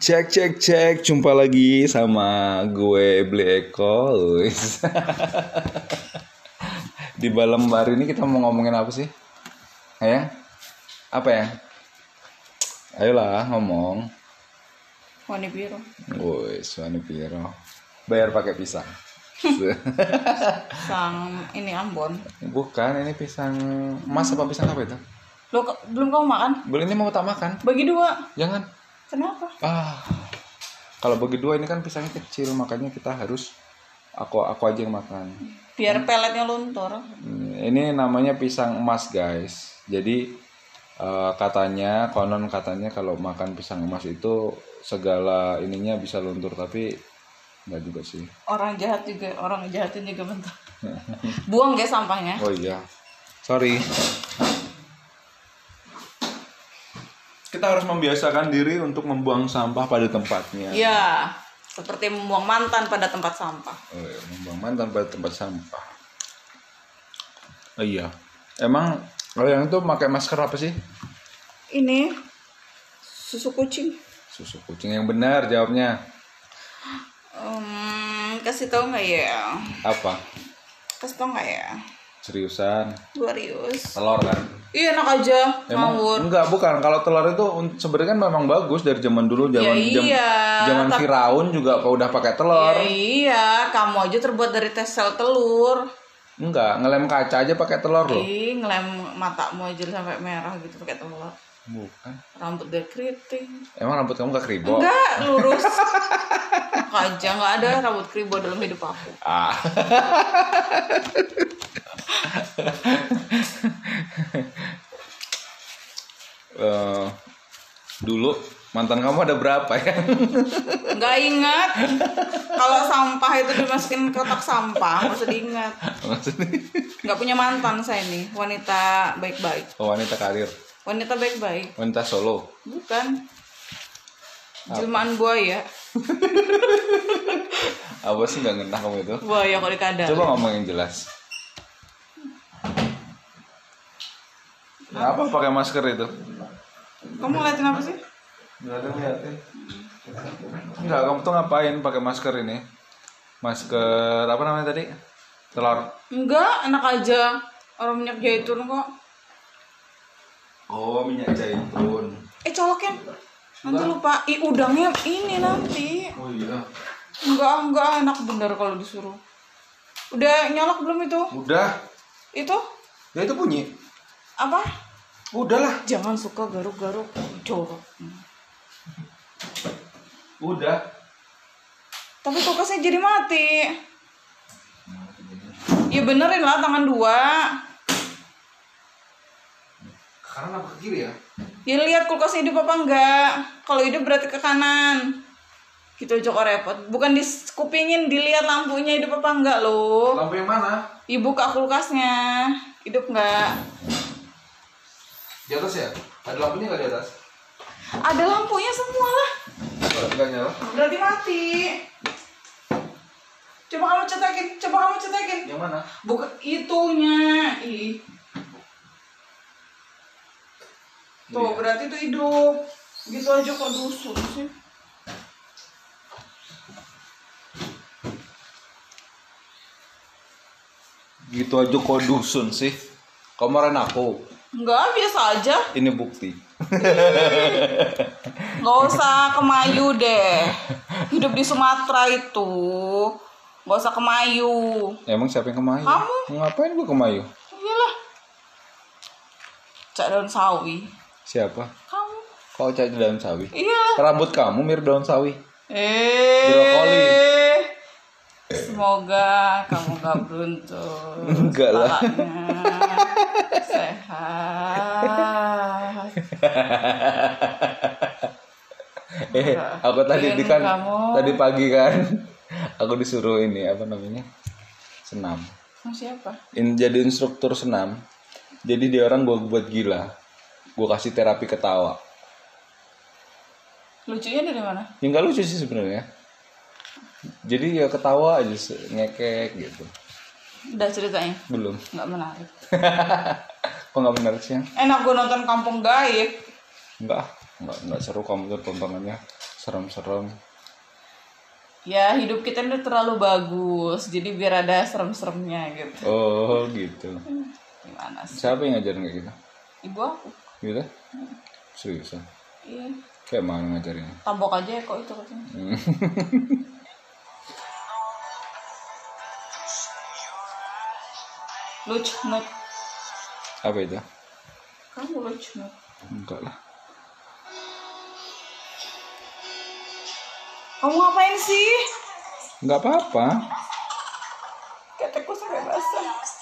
Cek cek cek, jumpa lagi sama gue Bli Eko. Di malam hari ini kita mau ngomongin apa sih? Ya? Apa ya? Ayolah ngomong. Wani biru. Wis, Wani Piro. Bayar pakai pisang. Sang ini Ambon. Bukan, ini pisang emas apa pisang apa itu? Lo belum kamu makan? Belum ini mau tak makan. Bagi dua. Jangan. Kenapa? Ah. Kalau bagi dua ini kan pisangnya kecil, makanya kita harus aku aku aja yang makan. Biar peletnya luntur. Hmm, Ini namanya pisang emas, guys. Jadi eh, katanya konon katanya kalau makan pisang emas itu segala ininya bisa luntur, tapi nggak juga sih. Orang jahat juga, orang jahatin juga bentar. Buang guys sampahnya. Oh iya. Sorry. Kita harus membiasakan diri untuk membuang sampah pada tempatnya. Iya. Seperti membuang mantan pada tempat sampah. Oh, iya, membuang mantan pada tempat sampah. Oh, iya. Emang kalau yang itu pakai masker apa sih? Ini susu kucing. Susu kucing yang benar jawabnya. Hmm, kasih tau nggak ya? Apa? Kasih tau nggak ya? Seriusan? Glorious. Telur kan? Iya enak aja. Emang Ngawur. enggak bukan kalau telur itu sebenarnya kan memang bagus dari zaman dulu zaman Ya iya, zaman tapi- Firaun juga kalau udah pakai telur. Ya, iya, kamu aja terbuat dari sel telur. Enggak, ngelem kaca aja pakai telur loh. Ih, ngelem matamu aja sampai merah gitu pakai telur. Bukan. Rambut dia keriting. Emang rambut kamu gak kribo? Enggak, lurus. aja nggak ada rambut kribo dalam hidup aku. Ah. Eh, dulu mantan kamu ada berapa ya? Nggak ingat. Kalau sampah itu dimasukin ke kotak sampah, nggak usah diingat. Maksudnya Nggak punya mantan saya nih, wanita baik-baik. oh, wanita karir, Wanita baik-baik, wanita solo. bukan. Jelmaan buaya. Apa sih nggak ngena kamu itu? Buaya kok dikadang. Coba ngomong yang jelas. Kenapa pakai masker itu? Kamu ngeliatin apa sih? Enggak ada liatin. Enggak, kamu tuh ngapain pakai masker ini? Masker apa namanya tadi? Telur. Enggak, enak aja. Orang minyak zaitun kok. Oh, minyak zaitun. Eh colokin. Nanti lupa. Ih udangnya ini nanti. Oh iya. Enggak, enggak enak bener kalau disuruh. Udah nyolok belum itu? Udah. Itu Ya itu bunyi. apa? Udahlah. Jangan suka garuk-garuk jorok. Udah. Tapi kulkasnya jadi mati. Ya benerin lah tangan dua. Karena apa ke kiri ya? Ya lihat kulkasnya hidup apa enggak. Kalau hidup berarti ke kanan. Gitu aja kok repot. Bukan di kupingin dilihat lampunya hidup apa enggak loh. Lampu yang mana? Ibu buka kulkasnya. Hidup enggak? Di atas ya? Ada lampunya nggak di atas? Ada lampunya semua lah. Oh, Enggak nyala. Berarti mati. Coba kamu cetekin, coba kamu cetekin. Yang mana? Bukan itunya. Ih. Tuh, Iya. berarti itu hidup. Gitu aja kok dusun sih. Gitu aja kok dusun sih. Kemarin aku. Enggak, biasa aja. Ini bukti. Nggak usah kemayu deh. Hidup di Sumatera itu. Nggak usah kemayu. Emang siapa yang kemayu? Kamu. Ngapain gua kemayu? Iyalah. Cak daun sawi. Siapa? Kamu. Kau cari daun sawi. Iya. Rambut kamu mirip daun sawi. Eh. Brokoli. Semoga kamu gak beruntung. Enggak lah. Eh, aku tadi di kan Kamu. tadi pagi kan aku disuruh ini apa namanya? Senam. Sama siapa? In, jadi instruktur senam. Jadi dia orang gua buat gila. Gua kasih terapi ketawa. Lucunya dari mana? Ya nggak lucu sih sebenarnya. Jadi ya ketawa aja ngekek gitu. Udah ceritanya? Belum. Nggak menarik. Kok nggak menarik sih? Enak gue nonton Kampung Gaib. Enggak, enggak, enggak seru kamu tuh tontonannya. serem-serem Ya hidup kita ini terlalu bagus, jadi biar ada serem-seremnya gitu. oh gitu Gimana sih? siapa yang ngajarin kayak gitu Ibu aku. gitu seriusan Iya. kayak mana ngajarinnya Tambok aja ya kok itu katanya. Hmm. Lucu nut. Apa itu Kamu lucu enggak lah Kamu ngapain sih? enggak apa-apa Ketekku sampai basah.